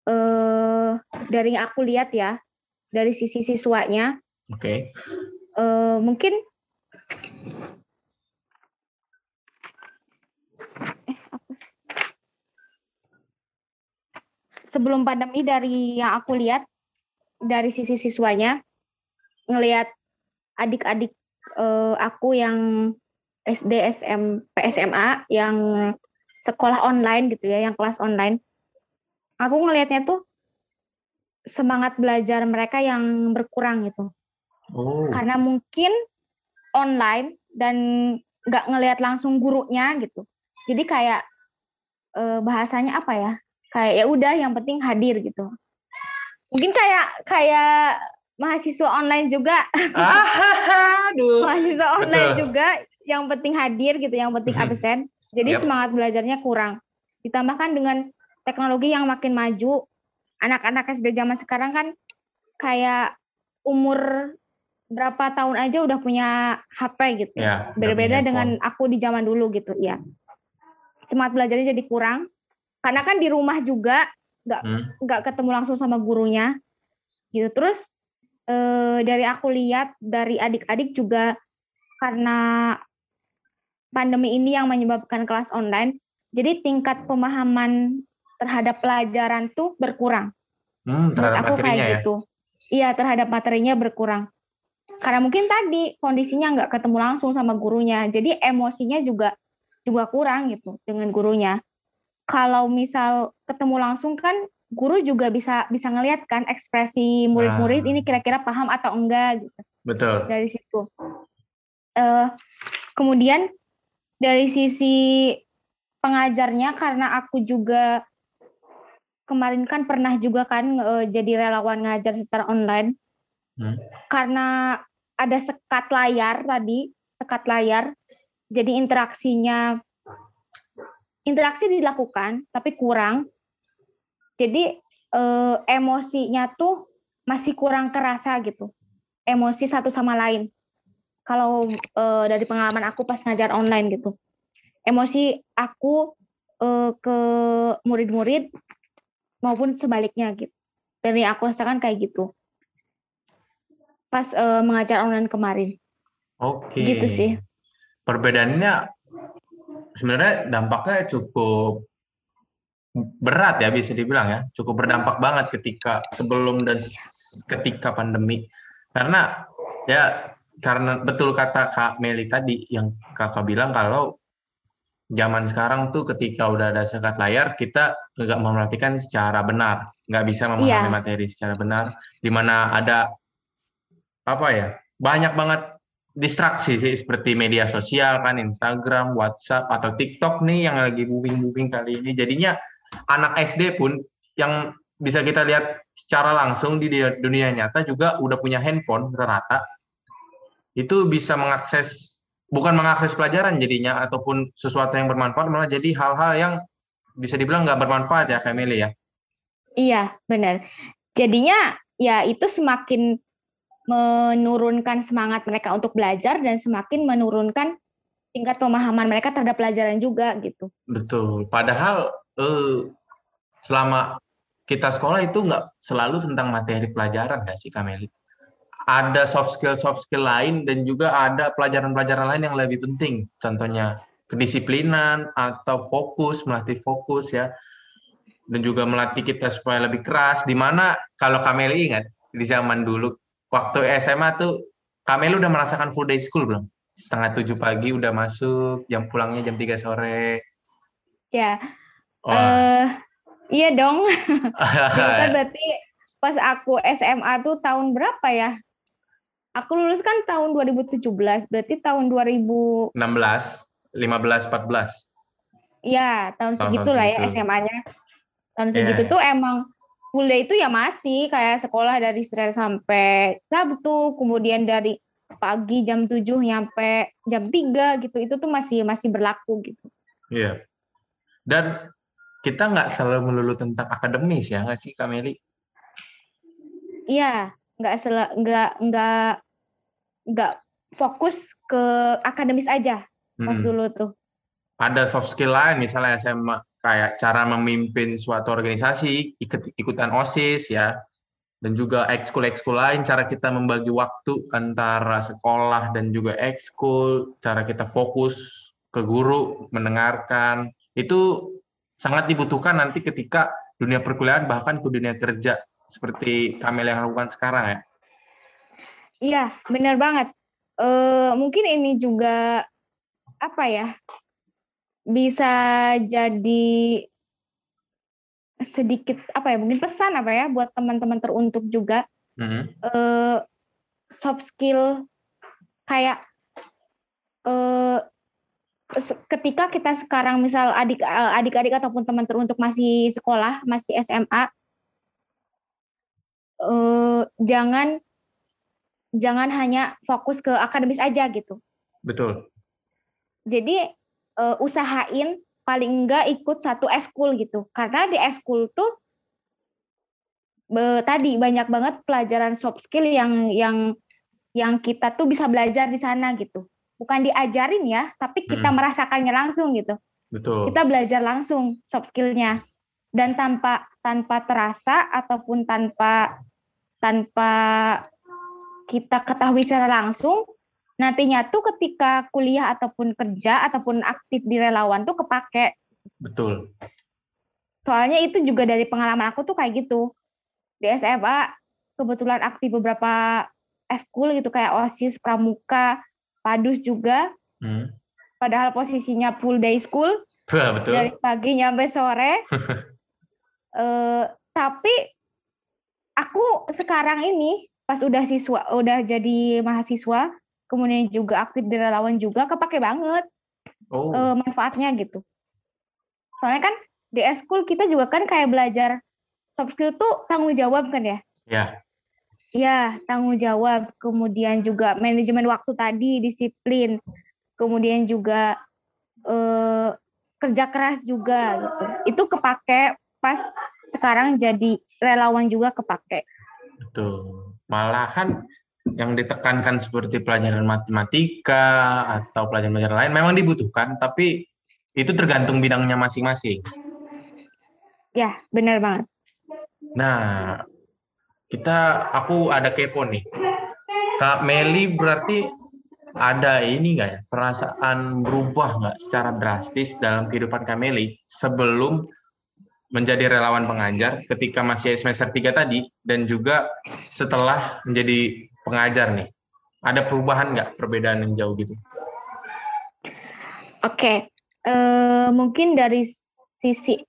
Speaker 4: uh, dari yang aku lihat ya, dari sisi siswanya,
Speaker 3: oke, okay.
Speaker 4: uh, mungkin eh apa sih? Sebelum pandemi dari yang aku lihat dari sisi siswanya ngelihat adik-adik uh, aku yang SD, SMP, SMA yang sekolah online gitu ya, yang kelas online. Aku ngelihatnya tuh semangat belajar mereka yang berkurang gitu. Oh. Karena mungkin online dan nggak ngelihat langsung gurunya gitu. Jadi kayak e, bahasanya apa ya? Kayak ya udah yang penting hadir gitu. Mungkin kayak kayak mahasiswa online juga.
Speaker 3: Ah, (laughs) aduh.
Speaker 4: mahasiswa online Betul. juga yang penting hadir gitu, yang penting mhm. absen. Jadi yep. semangat belajarnya kurang. Ditambahkan dengan teknologi yang makin maju, anak-anak SD zaman sekarang kan kayak umur berapa tahun aja udah punya HP gitu. Ya, Berbeda dengan aku di zaman dulu gitu, ya. Semangat belajarnya jadi kurang. Karena kan di rumah juga nggak hmm. nggak ketemu langsung sama gurunya, gitu. Terus eh, dari aku lihat dari adik-adik juga karena pandemi ini yang menyebabkan kelas online, jadi tingkat pemahaman terhadap pelajaran tuh berkurang.
Speaker 3: Hmm, terhadap aku kayak ya? gitu.
Speaker 4: Iya, terhadap materinya berkurang karena mungkin tadi kondisinya nggak ketemu langsung sama gurunya jadi emosinya juga juga kurang gitu dengan gurunya kalau misal ketemu langsung kan guru juga bisa bisa ngelihat kan ekspresi murid-murid nah. ini kira-kira paham atau enggak gitu
Speaker 3: betul
Speaker 4: dari situ uh, kemudian dari sisi pengajarnya karena aku juga kemarin kan pernah juga kan uh, jadi relawan ngajar secara online hmm. karena ada sekat layar tadi, sekat layar. Jadi interaksinya interaksi dilakukan tapi kurang. Jadi eh, emosinya tuh masih kurang kerasa gitu. Emosi satu sama lain. Kalau eh, dari pengalaman aku pas ngajar online gitu. Emosi aku eh, ke murid-murid maupun sebaliknya gitu. Dari aku rasakan kayak gitu pas uh, mengajar online kemarin.
Speaker 3: Oke. Okay.
Speaker 4: Gitu sih.
Speaker 3: Perbedaannya sebenarnya dampaknya cukup berat ya bisa dibilang ya, cukup berdampak banget ketika sebelum dan ketika pandemi. Karena ya karena betul kata Kak Meli tadi yang Kakak bilang kalau zaman sekarang tuh ketika udah ada sekat layar kita nggak memperhatikan secara benar, nggak bisa memahami yeah. materi secara benar, di mana ada apa ya banyak banget distraksi sih seperti media sosial kan Instagram, WhatsApp atau TikTok nih yang lagi booming booming kali ini. Jadinya anak SD pun yang bisa kita lihat secara langsung di dunia nyata juga udah punya handphone rata itu bisa mengakses bukan mengakses pelajaran jadinya ataupun sesuatu yang bermanfaat malah jadi hal-hal yang bisa dibilang nggak bermanfaat ya Kameli ya.
Speaker 4: Iya benar. Jadinya ya itu semakin menurunkan semangat mereka untuk belajar dan semakin menurunkan tingkat pemahaman mereka terhadap pelajaran juga gitu.
Speaker 3: Betul. Padahal eh, selama kita sekolah itu nggak selalu tentang materi pelajaran nggak sih Kameli? Ada soft skill soft skill lain dan juga ada pelajaran-pelajaran lain yang lebih penting. Contohnya kedisiplinan atau fokus, melatih fokus ya. Dan juga melatih kita supaya lebih keras. Di mana kalau Kameli ingat di zaman dulu waktu SMA tuh Kameli udah merasakan full day school belum? Setengah tujuh pagi udah masuk, jam pulangnya jam tiga sore.
Speaker 4: Ya.
Speaker 3: Wah.
Speaker 4: eh iya dong. (laughs) Kan berarti pas aku SMA tuh tahun berapa ya? Aku lulus kan tahun 2017, berarti tahun 2000
Speaker 3: 16, 15, 14.
Speaker 4: ya tahun
Speaker 3: Tahun-tahun
Speaker 4: segitu lah ya. SMA-nya. Tahun
Speaker 3: Iya,
Speaker 4: segitu
Speaker 3: iya.
Speaker 4: tuh emang kuliah itu ya masih kayak sekolah dari Senin sampai Sabtu, kemudian dari pagi jam 7 nyampe jam 3 gitu. Itu tuh masih masih berlaku gitu.
Speaker 3: Iya. Dan kita nggak selalu melulu tentang akademis ya nggak sih Kameli?
Speaker 4: Iya, nggak sel- nggak nggak nggak fokus ke akademis aja pas dulu tuh.
Speaker 3: Ada soft skill lain misalnya SMA kayak cara memimpin suatu organisasi, ikut ikutan OSIS ya. Dan juga ekskul ekskul lain, cara kita membagi waktu antara sekolah dan juga ekskul, cara kita fokus ke guru, mendengarkan, itu sangat dibutuhkan nanti ketika dunia perkuliahan bahkan ke dunia kerja seperti Kamel yang lakukan sekarang ya.
Speaker 4: Iya, benar banget. Eh mungkin ini juga apa ya? Bisa jadi sedikit apa ya? Mungkin pesan apa ya buat teman-teman teruntuk juga
Speaker 3: Mhm.
Speaker 4: eh soft skill kayak eh se- ketika kita sekarang misal adik adik-adik ataupun teman teruntuk masih sekolah, masih SMA eh jangan jangan hanya fokus ke akademis aja gitu.
Speaker 3: Betul.
Speaker 4: Jadi eh, usahain paling enggak ikut satu eskul gitu. Karena di eskul tuh be- tadi banyak banget pelajaran soft skill yang yang yang kita tuh bisa belajar di sana gitu. Bukan diajarin ya, tapi kita
Speaker 3: Mm.
Speaker 4: merasakannya langsung gitu.
Speaker 3: Betul.
Speaker 4: Kita belajar langsung soft skillnya dan tanpa tanpa terasa ataupun tanpa tanpa kita ketahui secara langsung nantinya tuh ketika kuliah ataupun kerja ataupun aktif di relawan tuh kepake
Speaker 3: Betul.
Speaker 4: soalnya itu juga dari pengalaman aku tuh kayak gitu di SMA kebetulan aktif beberapa eskul gitu kayak osis pramuka padus juga
Speaker 3: Hmm.
Speaker 4: padahal posisinya full day school
Speaker 3: Wah, betul.
Speaker 4: dari pagi nyampe sore (laughs) Eh, tapi aku sekarang ini pas udah siswa udah jadi mahasiswa kemudian juga aktif di relawan juga kepake banget
Speaker 3: Oh,
Speaker 4: eh, manfaatnya gitu. Soalnya kan di eskul kita juga kan kayak belajar soft skill tuh tanggung jawab kan ya.
Speaker 3: ya.
Speaker 4: Ya, tanggung jawab. Kemudian juga manajemen waktu tadi, disiplin. Kemudian juga eh, kerja keras juga gitu. Itu kepake pas sekarang jadi relawan juga kepake.
Speaker 3: Betul. Malahan yang ditekankan seperti pelajaran matematika atau pelajaran-pelajaran lain memang dibutuhkan, tapi itu tergantung bidangnya masing-masing.
Speaker 4: Ya, benar banget.
Speaker 3: Nah, kita aku ada kepo nih. Kak Meli berarti ada ini nggak ya perasaan berubah nggak secara drastis dalam kehidupan Kak Meli sebelum menjadi relawan pengajar ketika masih semester 3 tadi dan juga setelah menjadi pengajar nih. Ada perubahan nggak perbedaan yang jauh gitu?
Speaker 4: Oke, eh, mungkin dari sisi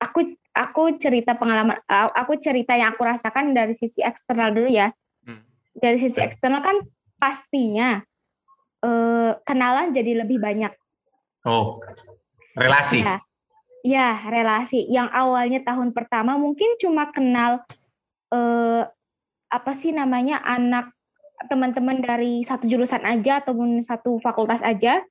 Speaker 4: aku aku cerita pengalaman a- aku cerita yang aku rasakan dari sisi eksternal dulu ya.
Speaker 3: Hmm.
Speaker 4: Dari sisi eksternal kan pastinya eh, kenalan jadi lebih banyak.
Speaker 3: Oh, relasi.
Speaker 4: Ya, ya relasi. Yang awalnya tahun pertama mungkin cuma kenal eh, apa sih namanya anak teman-teman dari satu jurusan aja ataupun satu fakultas aja.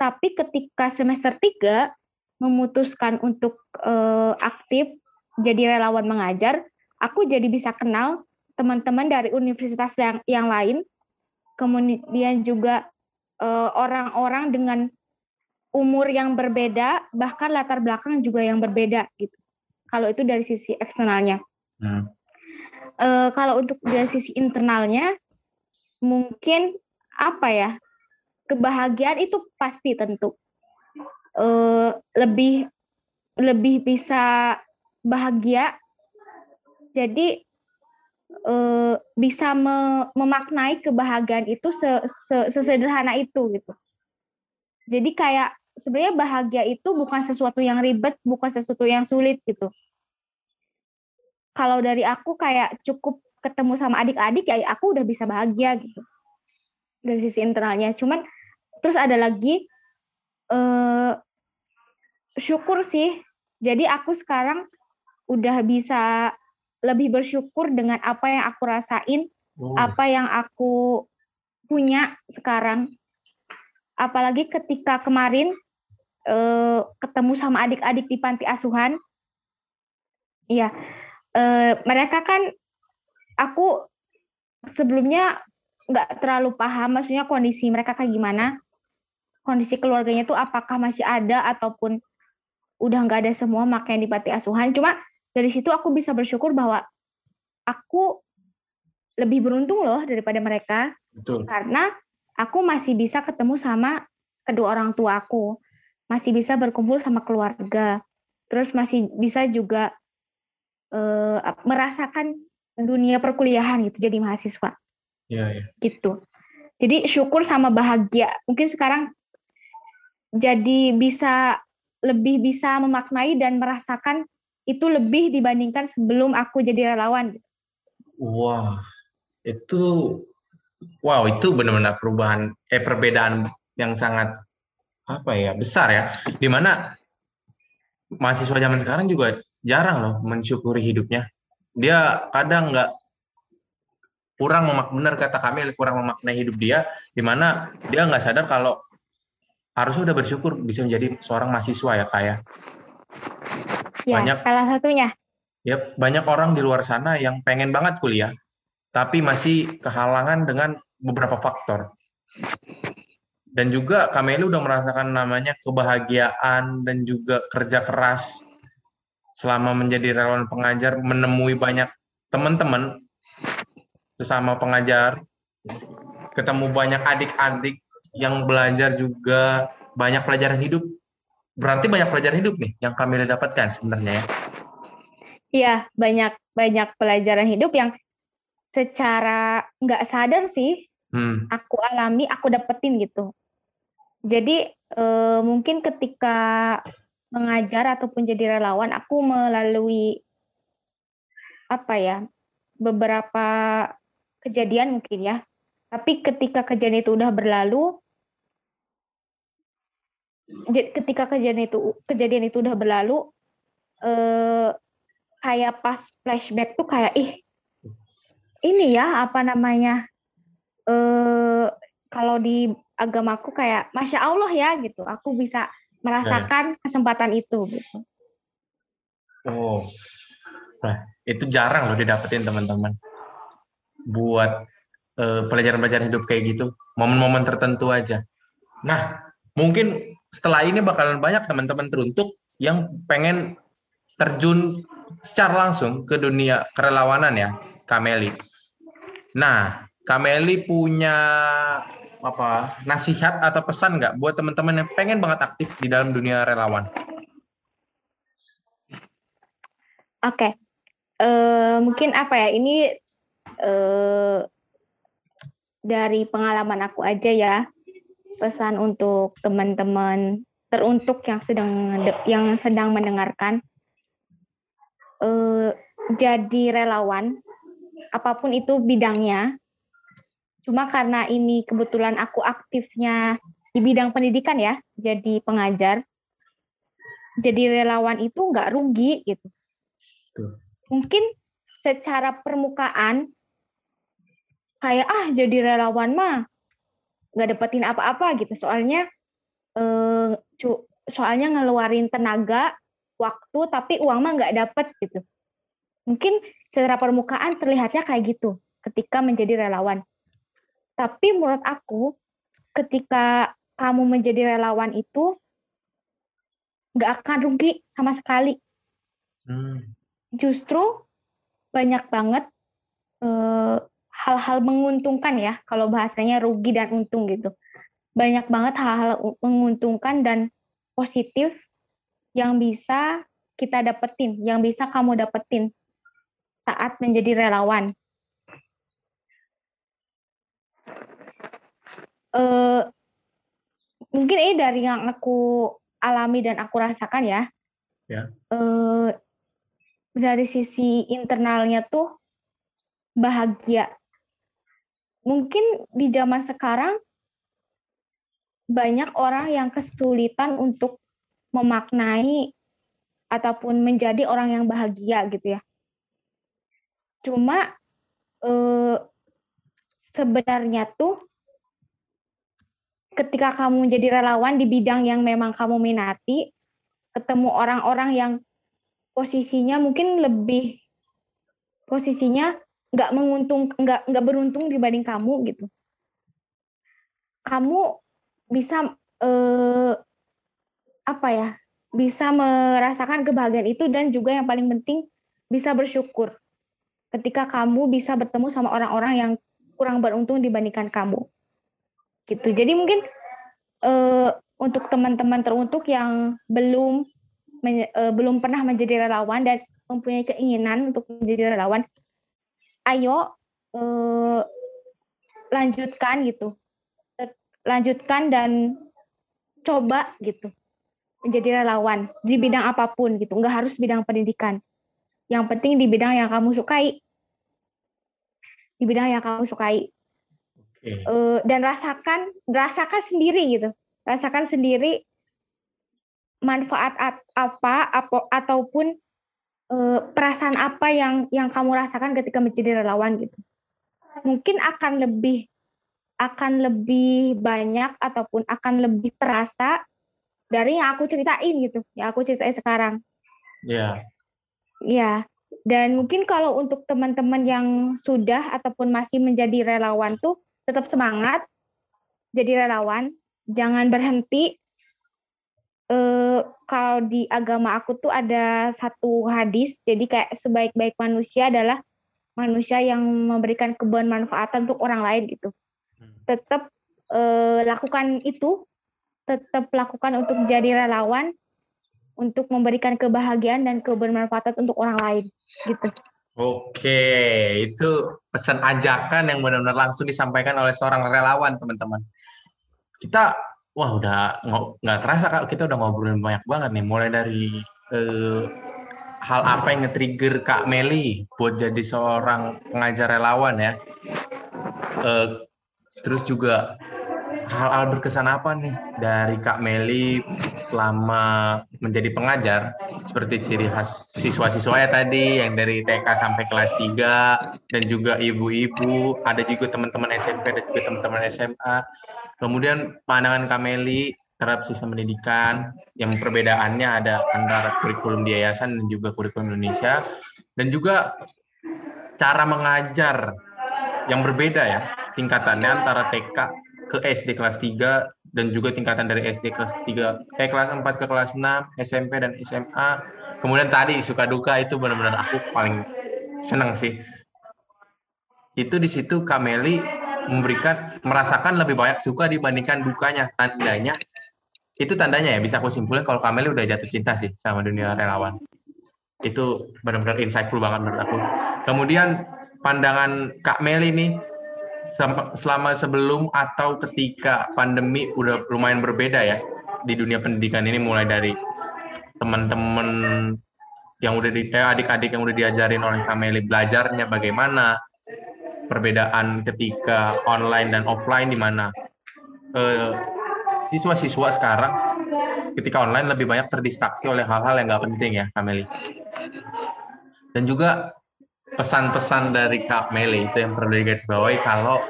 Speaker 4: Tapi ketika semester 3 memutuskan untuk eh, aktif jadi relawan mengajar, aku jadi bisa kenal teman-teman dari universitas yang yang lain, kemudian juga eh, orang-orang dengan umur yang berbeda, bahkan latar belakang juga yang berbeda gitu. Kalau itu dari sisi eksternalnya.
Speaker 3: Hmm.
Speaker 4: Eh, kalau untuk dari sisi internalnya, mungkin apa ya? Kebahagiaan itu pasti tentu eh, lebih lebih bisa bahagia. Jadi eh, bisa me- memaknai kebahagiaan itu se- se- sesederhana itu gitu. Jadi kayak sebenarnya bahagia itu bukan sesuatu yang ribet, bukan sesuatu yang sulit gitu. Kalau dari aku kayak cukup ketemu sama adik-adik ya aku udah bisa bahagia gitu. Dari sisi internalnya. Cuman terus ada lagi eh syukur sih. Jadi aku sekarang udah bisa lebih bersyukur dengan apa yang aku rasain,
Speaker 3: Oh,
Speaker 4: apa yang aku punya sekarang. Apalagi ketika kemarin eh, ketemu sama adik-adik di panti asuhan. Iya, eh, mereka kan aku sebelumnya nggak terlalu paham, maksudnya kondisi mereka kayak gimana, kondisi keluarganya tuh apakah masih ada ataupun udah nggak ada semua makanya di panti asuhan. Cuma dari situ aku bisa bersyukur bahwa aku lebih beruntung loh daripada mereka
Speaker 3: betul.
Speaker 4: karena aku masih bisa ketemu sama kedua orang tua aku, masih bisa berkumpul sama keluarga, terus masih bisa juga eh, merasakan dunia perkuliahan gitu jadi mahasiswa
Speaker 3: Iya, iya.
Speaker 4: gitu. Jadi syukur sama bahagia. Mungkin sekarang jadi bisa lebih bisa memaknai dan merasakan itu lebih dibandingkan sebelum aku jadi relawan.
Speaker 3: Wah, itu wow, itu benar-benar perubahan eh perbedaan yang sangat apa ya, besar ya. Di mana mahasiswa zaman sekarang juga jarang loh mensyukuri hidupnya. Dia kadang nggak kurang memak benar kata kami kurang memaknai hidup dia, di mana dia nggak sadar kalau harusnya udah bersyukur bisa menjadi seorang mahasiswa ya kayak.
Speaker 4: Ya,
Speaker 3: Banyak.
Speaker 4: salah satunya.
Speaker 3: Ya, banyak orang di luar sana yang pengen banget kuliah, tapi masih kehalangan dengan beberapa faktor. Dan juga Kameli udah merasakan namanya kebahagiaan dan juga kerja keras selama menjadi relawan pengajar, menemui banyak teman-teman sesama pengajar, ketemu banyak adik-adik yang belajar juga banyak pelajaran hidup. Berarti banyak pelajaran hidup nih yang Kameli dapatkan sebenarnya ya.
Speaker 4: Iya, banyak banyak pelajaran hidup yang secara nggak sadar sih
Speaker 3: Hmm.
Speaker 4: aku alami, aku dapetin gitu. Jadi eh, mungkin ketika mengajar ataupun jadi relawan, aku melalui apa ya beberapa kejadian mungkin ya. Tapi ketika kejadian itu udah berlalu, ketika kejadian itu kejadian itu udah berlalu, eh, kayak pas flashback tuh kayak ih ini ya apa namanya eh kalau di agamaku kayak masya Allah ya gitu aku bisa merasakan kesempatan itu gitu
Speaker 3: Oh, nah itu jarang loh didapetin teman-teman. Buat eh, pelajaran-pelajaran hidup kayak gitu, momen-momen tertentu aja. Nah, mungkin setelah ini bakalan banyak teman-teman teruntuk yang pengen terjun secara langsung ke dunia kerelawanan ya, Kameli. Nah, Kameli punya apa nasihat atau pesan nggak buat teman-teman yang pengen banget aktif di dalam dunia relawan?
Speaker 4: oke. Eh, mungkin apa ya ini eh, dari pengalaman aku aja ya. Pesan untuk teman-teman teruntuk yang sedang yang sedang mendengarkan. Eh, jadi relawan apa pun itu bidangnya cuma karena ini kebetulan aku aktifnya di bidang pendidikan ya jadi pengajar jadi relawan itu nggak rugi gitu. Mungkin secara permukaan kayak ah jadi relawan mah nggak dapetin apa-apa gitu. Soalnya eh, soalnya ngeluarin tenaga waktu tapi uang mah nggak dapet gitu. Mungkin secara permukaan terlihatnya kayak gitu ketika menjadi relawan. Tapi menurut aku, ketika kamu menjadi relawan itu nggak akan rugi sama sekali. Hmm. Justru banyak banget eh, hal-hal menguntungkan ya, kalau bahasanya rugi dan untung gitu. Banyak banget hal-hal menguntungkan dan positif yang bisa kita dapetin, yang bisa kamu dapetin saat menjadi relawan. Uh, mungkin ini dari yang aku alami dan aku rasakan ya. Ya. Uh, dari sisi internalnya tuh bahagia. Mungkin di zaman sekarang banyak orang yang kesulitan untuk memaknai ataupun menjadi orang yang bahagia gitu ya. Cuma eh, sebenarnya tuh ketika kamu menjadi relawan di bidang yang memang kamu minati, ketemu orang-orang yang posisinya mungkin lebih posisinya nggak menguntung nggak nggak beruntung dibanding kamu gitu kamu bisa eh, apa ya bisa merasakan kebahagiaan itu dan juga yang paling penting bisa bersyukur ketika kamu bisa bertemu sama orang-orang yang kurang beruntung dibandingkan kamu. Gitu. Jadi mungkin uh, untuk teman-teman teruntuk yang belum uh, belum pernah menjadi relawan dan mempunyai keinginan untuk menjadi relawan, ayo uh, lanjutkan gitu. Lanjutkan dan coba gitu menjadi relawan di bidang apa pun gitu, nggak harus bidang pendidikan. Yang penting di bidang yang kamu sukai di bidang yang kamu sukai. Okay. Uh, dan rasakan rasakan sendiri gitu. Rasakan sendiri manfaat apa, apa ataupun uh, perasaan apa yang yang kamu rasakan ketika menjadi relawan gitu. Mungkin akan lebih akan lebih banyak ataupun akan lebih terasa dari yang aku ceritain gitu. Yang aku ceritain sekarang.
Speaker 3: Iya. Yeah.
Speaker 4: Iya. Dan mungkin kalau untuk teman-teman yang sudah ataupun masih menjadi relawan tuh tetap semangat jadi relawan, jangan berhenti. Eh, kalau di agama aku tuh ada satu hadis, jadi kayak sebaik-baik manusia adalah manusia yang memberikan kebermanfaatan untuk orang lain gitu. Hmm. Tetap eh, lakukan itu, tetap lakukan untuk jadi relawan untuk memberikan kebahagiaan dan kebermanfaatan untuk orang lain gitu.
Speaker 3: Oke, itu pesan ajakan yang benar-benar langsung disampaikan oleh seorang relawan, teman-teman. Kita, wah udah nggak terasa kak, kita udah ngobrolin banyak banget nih, mulai dari eh, hal apa yang nge-trigger Kak Meli buat jadi seorang pengajar relawan ya. Eh, terus juga hal-hal berkesan apa nih dari Kak Meli selama menjadi pengajar seperti ciri khas siswa-siswa ya tadi yang dari TK sampai kelas 3 dan juga ibu-ibu, ada juga teman-teman SMP dan juga teman-teman SMA. Kemudian pandangan Kak Meli terhadap sistem pendidikan yang perbedaannya ada antara kurikulum di yayasan dan juga kurikulum Indonesia dan juga cara mengajar yang berbeda ya tingkatannya antara TK ke SD kelas 3 dan juga tingkatan dari SD kelas 3 eh kelas 4 ke kelas 6 SMP dan SMA kemudian tadi suka duka itu benar-benar aku paling senang sih. Itu di situ Kameli memberikan merasakan lebih banyak suka dibandingkan dukanya. Tandanya itu tandanya ya bisa aku simpulkan kalau Kameli udah jatuh cinta sih sama dunia relawan. Itu benar-benar insightful banget menurut aku. Kemudian pandangan Kak Meli nih selama sebelum atau ketika pandemi udah lumayan berbeda ya di dunia pendidikan ini mulai dari teman-teman yang udah di eh, adik-adik yang udah diajarin oleh Kameli belajarnya bagaimana perbedaan ketika online dan offline di mana eh, siswa-siswa sekarang ketika online lebih banyak terdistraksi oleh hal-hal yang nggak penting ya Kameli. Dan juga pesan-pesan dari Kak Meli itu yang perlu digarisbawahi kalau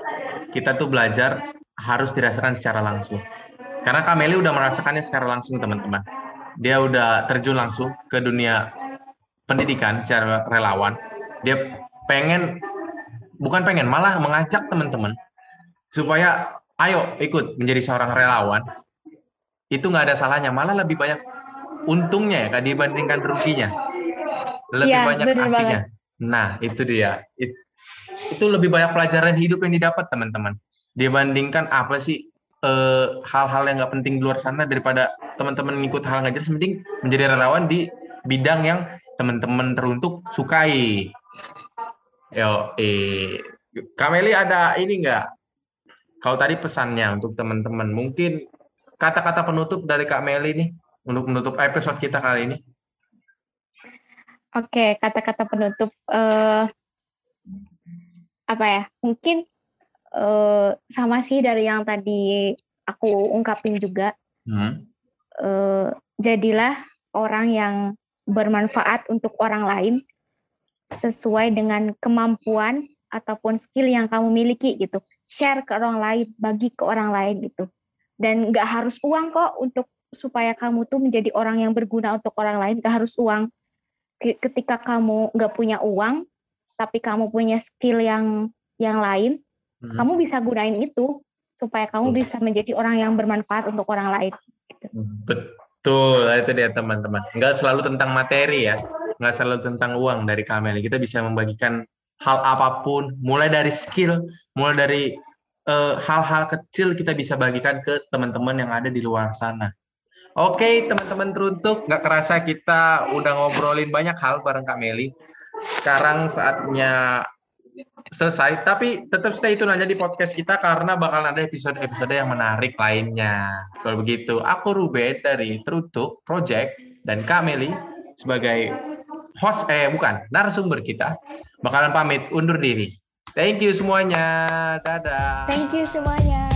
Speaker 3: kita tuh belajar harus dirasakan secara langsung. Karena Kak Meli udah merasakannya secara langsung teman-teman. Dia udah terjun langsung ke dunia pendidikan secara relawan, dia pengen bukan pengen malah mengajak teman-teman supaya ayo ikut menjadi seorang relawan. Itu nggak ada salahnya, malah lebih banyak untungnya ya kak dibandingkan ruginya. Lebih
Speaker 4: Iya,
Speaker 3: banyak
Speaker 4: bener
Speaker 3: aslinya. Nah, itu dia. It- itu lebih banyak pelajaran hidup yang didapat teman-teman. Dibandingkan apa sih eh, hal-hal yang nggak penting di luar sana daripada teman-teman ngikut hal nggak jelas mending menjadi relawan di bidang yang teman-teman teruntuk sukai. Yo eh Kameli ada ini nggak? Kalau tadi pesannya untuk teman-teman mungkin kata-kata penutup dari Kak Meli nih untuk menutup episode kita kali ini
Speaker 4: Oke, kata-kata penutup eh apa ya? Mungkin eh sama sih dari yang tadi aku ungkapin juga.
Speaker 3: Hmm.
Speaker 4: eh, jadilah orang yang bermanfaat untuk orang lain sesuai dengan kemampuan ataupun skill yang kamu miliki gitu. Share ke orang lain, bagi ke orang lain gitu. Dan nggak harus uang kok untuk supaya kamu tuh menjadi orang yang berguna untuk orang lain, nggak harus uang. Ke- Ketika kamu nggak punya uang, tapi kamu punya skill yang yang lain,
Speaker 3: Hmm.
Speaker 4: kamu bisa gunain itu supaya kamu bisa menjadi orang yang bermanfaat untuk orang lain.
Speaker 3: Betul, itu dia teman-teman. Nggak selalu tentang materi ya, nggak selalu tentang uang dari Kameli. Kita bisa membagikan hal apa pun, mulai dari skill, mulai dari eh, hal-hal kecil kita bisa bagikan ke teman-teman yang ada di luar sana. Oke, teman-teman teruntuk, nggak kerasa kita udah ngobrolin banyak hal bareng Kak Meli. Sekarang saatnya selesai, tapi tetap stay tune aja di podcast kita karena bakal ada episode-episode yang menarik lainnya. Kalau begitu, aku Ruben dari Teruntuk Project dan Kak Meli sebagai host, eh bukan, narasumber kita, bakalan pamit undur diri. Thank you semuanya. Dadah.
Speaker 4: Thank you semuanya.